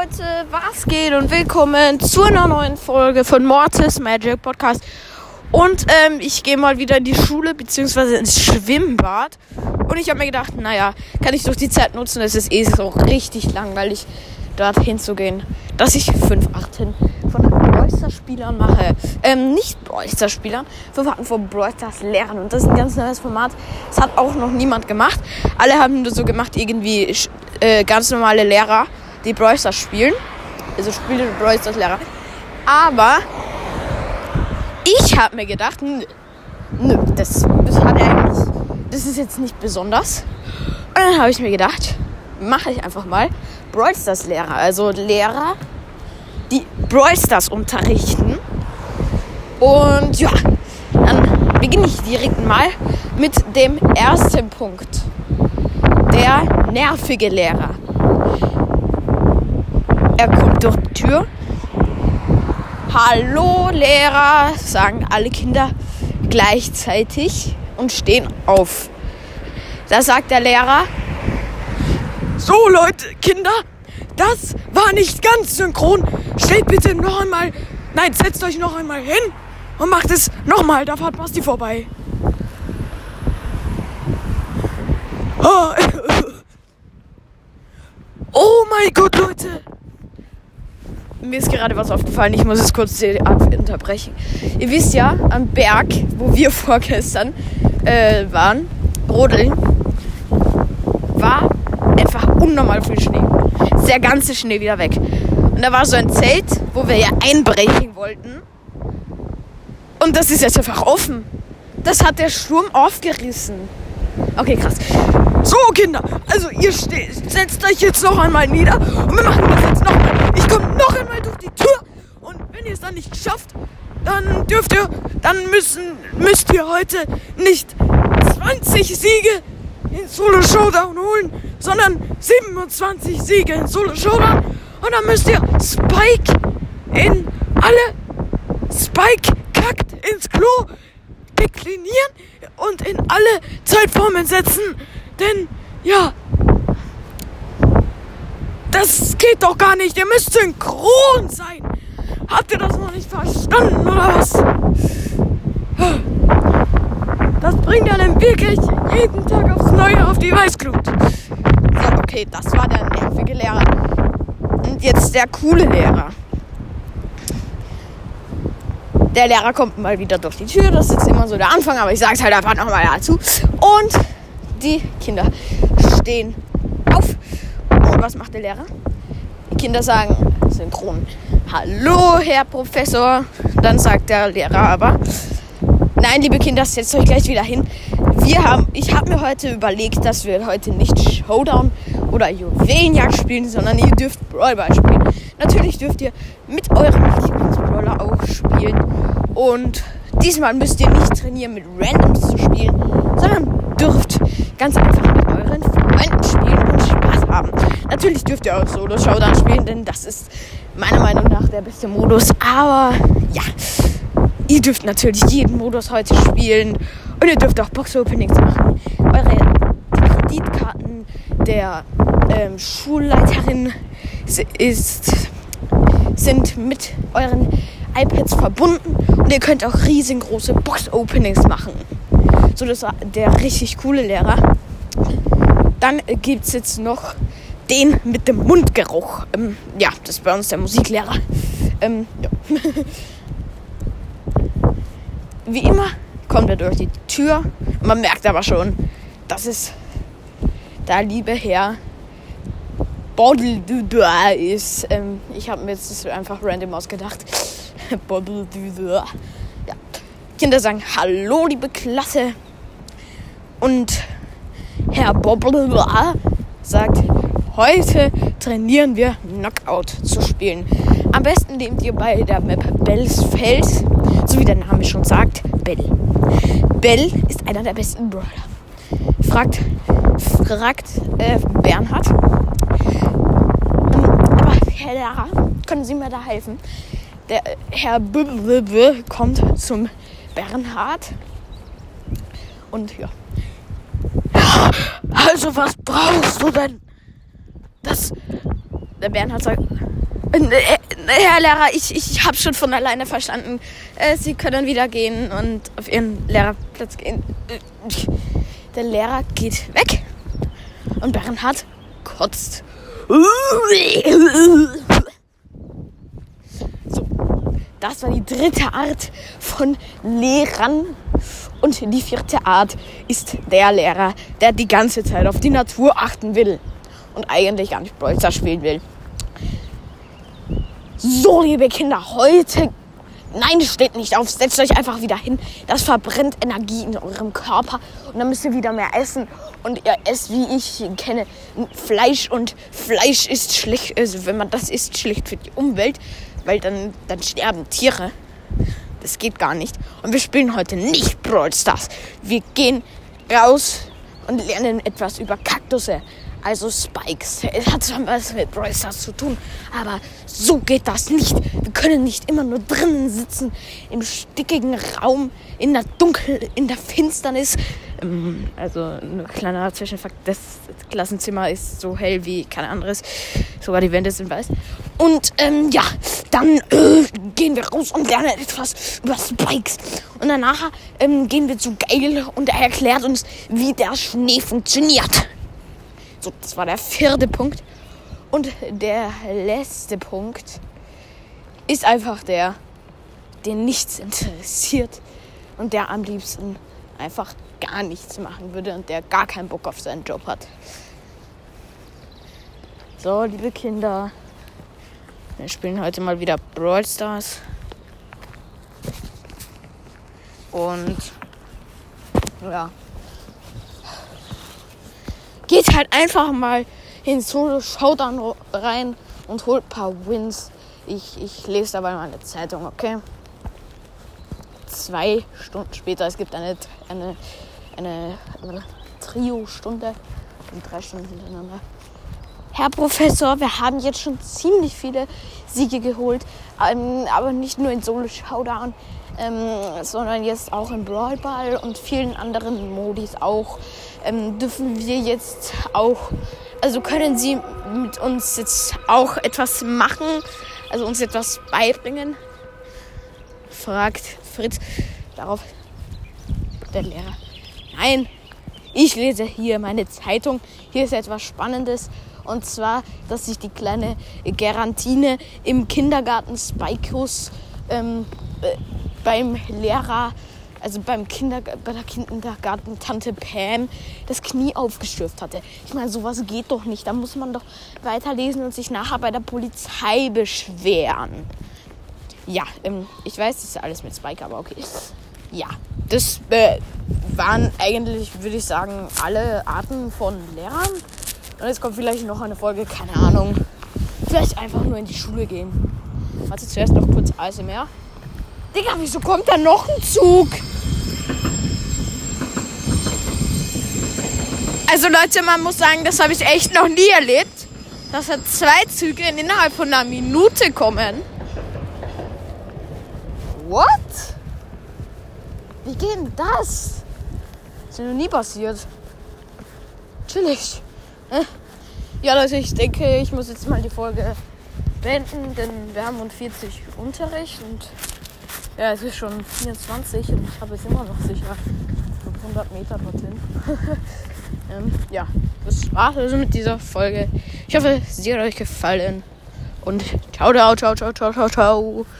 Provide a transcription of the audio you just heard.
Leute, was geht und willkommen zu einer neuen Folge von Mortis Magic Podcast. Und ähm, ich gehe mal wieder in die Schule bzw. ins Schwimmbad. Und ich habe mir gedacht, naja, kann ich doch die Zeit nutzen, es ist eh so richtig langweilig, dorthin zu gehen, dass ich fünf Achten von Brawlstars-Spielern mache. Ähm, nicht Brawlstars-Spielern, fünf Achten von Brawlstars lernen. Und das ist ein ganz neues Format. Das hat auch noch niemand gemacht. Alle haben nur so gemacht, irgendwie äh, ganz normale Lehrer die Brawl Stars spielen. Also spiele Brawl Stars Lehrer. Aber ich habe mir gedacht, nö, nö das, das das ist jetzt nicht besonders. Und dann habe ich mir gedacht, mache ich einfach mal Brawl Stars Lehrer. Also Lehrer, die Brawl Stars unterrichten. Und ja, dann beginne ich direkt mal mit dem ersten Punkt. Der nervige Lehrer. Er kommt durch die Tür. Hallo Lehrer, sagen alle Kinder gleichzeitig und stehen auf. Da sagt der Lehrer, so Leute, Kinder, das war nicht ganz synchron. Steht bitte noch einmal, nein, setzt euch noch einmal hin und macht es nochmal, da fahrt Basti vorbei. Oh, oh mein Gott, Leute mir ist gerade was aufgefallen, ich muss es kurz unterbrechen. Ihr wisst ja, am Berg, wo wir vorgestern äh, waren, Rodeln, war einfach unnormal viel Schnee. Ist der ganze Schnee wieder weg. Und da war so ein Zelt, wo wir ja einbrechen wollten. Und das ist jetzt einfach offen. Das hat der Sturm aufgerissen. Okay, krass. So, Kinder, also ihr setzt euch jetzt noch einmal nieder und wir machen das jetzt nicht schafft, dann dürft ihr, dann müssen, müsst ihr heute nicht 20 Siege in Solo Showdown holen, sondern 27 Siege in Solo Showdown und dann müsst ihr Spike in alle Spike kackt ins Klo deklinieren und in alle Zeitformen setzen. Denn, ja, das geht doch gar nicht. Ihr müsst synchron sein. Habt ihr das noch nicht verstanden oder was? Das bringt ja dann wirklich jeden Tag aufs Neue auf die Weißglut. So, okay, das war der nervige Lehrer. Und jetzt der coole Lehrer. Der Lehrer kommt mal wieder durch die Tür. Das ist immer so der Anfang, aber ich sag's halt einfach nochmal dazu. Und die Kinder stehen auf. Und was macht der Lehrer? Die Kinder sagen synchron. Hallo, Herr Professor. Dann sagt der Lehrer aber, nein, liebe Kinder, setzt euch gleich wieder hin. Wir haben, ich habe mir heute überlegt, dass wir heute nicht Showdown oder Juwelenjagd spielen, sondern ihr dürft Brawlball spielen. Natürlich dürft ihr mit eurem Lieblingsbrawler auch spielen. Und diesmal müsst ihr nicht trainieren, mit Randoms zu spielen, sondern dürft ganz einfach mit euren Freunden spielen und Spaß haben. Natürlich dürft ihr auch Solo-Showdown spielen, denn das ist meiner Meinung nach der beste Modus. Aber ja, ihr dürft natürlich jeden Modus heute spielen und ihr dürft auch Box-Openings machen. Eure Kreditkarten der ähm, Schulleiterin ist, sind mit euren iPads verbunden und ihr könnt auch riesengroße Box-Openings machen. So, das war der richtig coole Lehrer. Dann gibt es jetzt noch den mit dem Mundgeruch. Ähm, ja, das ist bei uns der Musiklehrer. Ähm, ja. Wie immer kommt er durch die Tür. Man merkt aber schon, das ist der liebe Herr Boddledudua ist. Ähm, ich habe mir jetzt einfach random ausgedacht. Boddledudua. Ja. Kinder sagen Hallo, liebe Klasse. Und Herr Bobbler sagt, heute trainieren wir Knockout zu spielen. Am besten nehmt ihr bei der Map Bells Fels, so wie der Name schon sagt, Bell. Bell ist einer der besten Brawler. Fragt, fragt äh, Bernhard. Aber Herr Lehrer, können Sie mir da helfen? Der äh, Herr B, -B, -B kommt zum Bernhard und ja. Also, was brauchst du denn? Das. Der Bernhard sagt. Äh, Herr Lehrer, ich, ich habe schon von alleine verstanden. Äh, Sie können wieder gehen und auf Ihren Lehrerplatz gehen. Der Lehrer geht weg und Bernhard kotzt. So, das war die dritte Art von Lehrern. Und die vierte Art ist der Lehrer, der die ganze Zeit auf die Natur achten will und eigentlich gar nicht Bolzer spielen will. So, liebe Kinder, heute. Nein, steht nicht auf. Setzt euch einfach wieder hin. Das verbrennt Energie in eurem Körper. Und dann müsst ihr wieder mehr essen. Und ihr esst, wie ich kenne, Fleisch. Und Fleisch ist schlecht. Also, wenn man das isst, schlecht für die Umwelt. Weil dann, dann sterben Tiere. Das geht gar nicht. Und wir spielen heute nicht Brawl Stars. Wir gehen raus und lernen etwas über Kaktusse. Also Spikes. Es hat zwar was mit Brawl Stars zu tun, aber so geht das nicht. Wir können nicht immer nur drinnen sitzen, im stickigen Raum, in der Dunkel, in der Finsternis. Ähm, also ein kleiner Zwischenfakt, das Klassenzimmer ist so hell wie kein anderes. Sogar die Wände sind weiß. Und ähm, ja, dann äh, gehen wir raus und lernen etwas über Spikes. Und danach ähm, gehen wir zu Gail und er erklärt uns, wie der Schnee funktioniert. So, das war der vierte Punkt. Und der letzte Punkt ist einfach der, den nichts interessiert und der am liebsten einfach gar nichts machen würde und der gar keinen Bock auf seinen Job hat. So, liebe Kinder, wir spielen heute mal wieder Brawl Stars. Und ja geht halt einfach mal in Solo Showdown rein und holt ein paar Wins. Ich, ich lese dabei mal eine Zeitung, okay? Zwei Stunden später, es gibt eine, eine, eine, eine Trio-Stunde und drei Stunden hintereinander. Herr Professor, wir haben jetzt schon ziemlich viele Siege geholt, ähm, aber nicht nur in Solo Showdown, ähm, sondern jetzt auch im Brawl Ball und vielen anderen Modis auch ähm, dürfen wir jetzt auch, also können Sie mit uns jetzt auch etwas machen, also uns etwas beibringen? Fragt Fritz darauf der Lehrer. Nein, ich lese hier meine Zeitung. Hier ist etwas Spannendes. Und zwar, dass sich die kleine Gerantine im Kindergarten Spikus ähm, äh, beim Lehrer also beim Kinder, bei der Kindergarten Tante Pam das Knie aufgestürft hatte. Ich meine, sowas geht doch nicht. Da muss man doch weiterlesen und sich nachher bei der Polizei beschweren. Ja, ähm, ich weiß, das ist alles mit Spike, aber okay. Ja, das äh, waren eigentlich, würde ich sagen, alle Arten von Lehrern. Und jetzt kommt vielleicht noch eine Folge, keine Ahnung. Vielleicht einfach nur in die Schule gehen. Warte, zuerst noch kurz ASMR. Digga, wieso kommt da noch ein Zug? Also Leute, man muss sagen, das habe ich echt noch nie erlebt, dass da zwei Züge innerhalb von einer Minute kommen. What? Wie geht denn das? Das ist noch nie passiert. Chillig. Äh. Ja Leute, ich denke, ich muss jetzt mal die Folge beenden, denn wir haben um 40 Unterricht und ja, es ist schon 24 und ich habe es immer noch sicher 500 Meter dorthin. ähm, ja, das war's also mit dieser Folge. Ich hoffe, sie hat euch gefallen. Und ciao, ciao, ciao, ciao, ciao, ciao, ciao.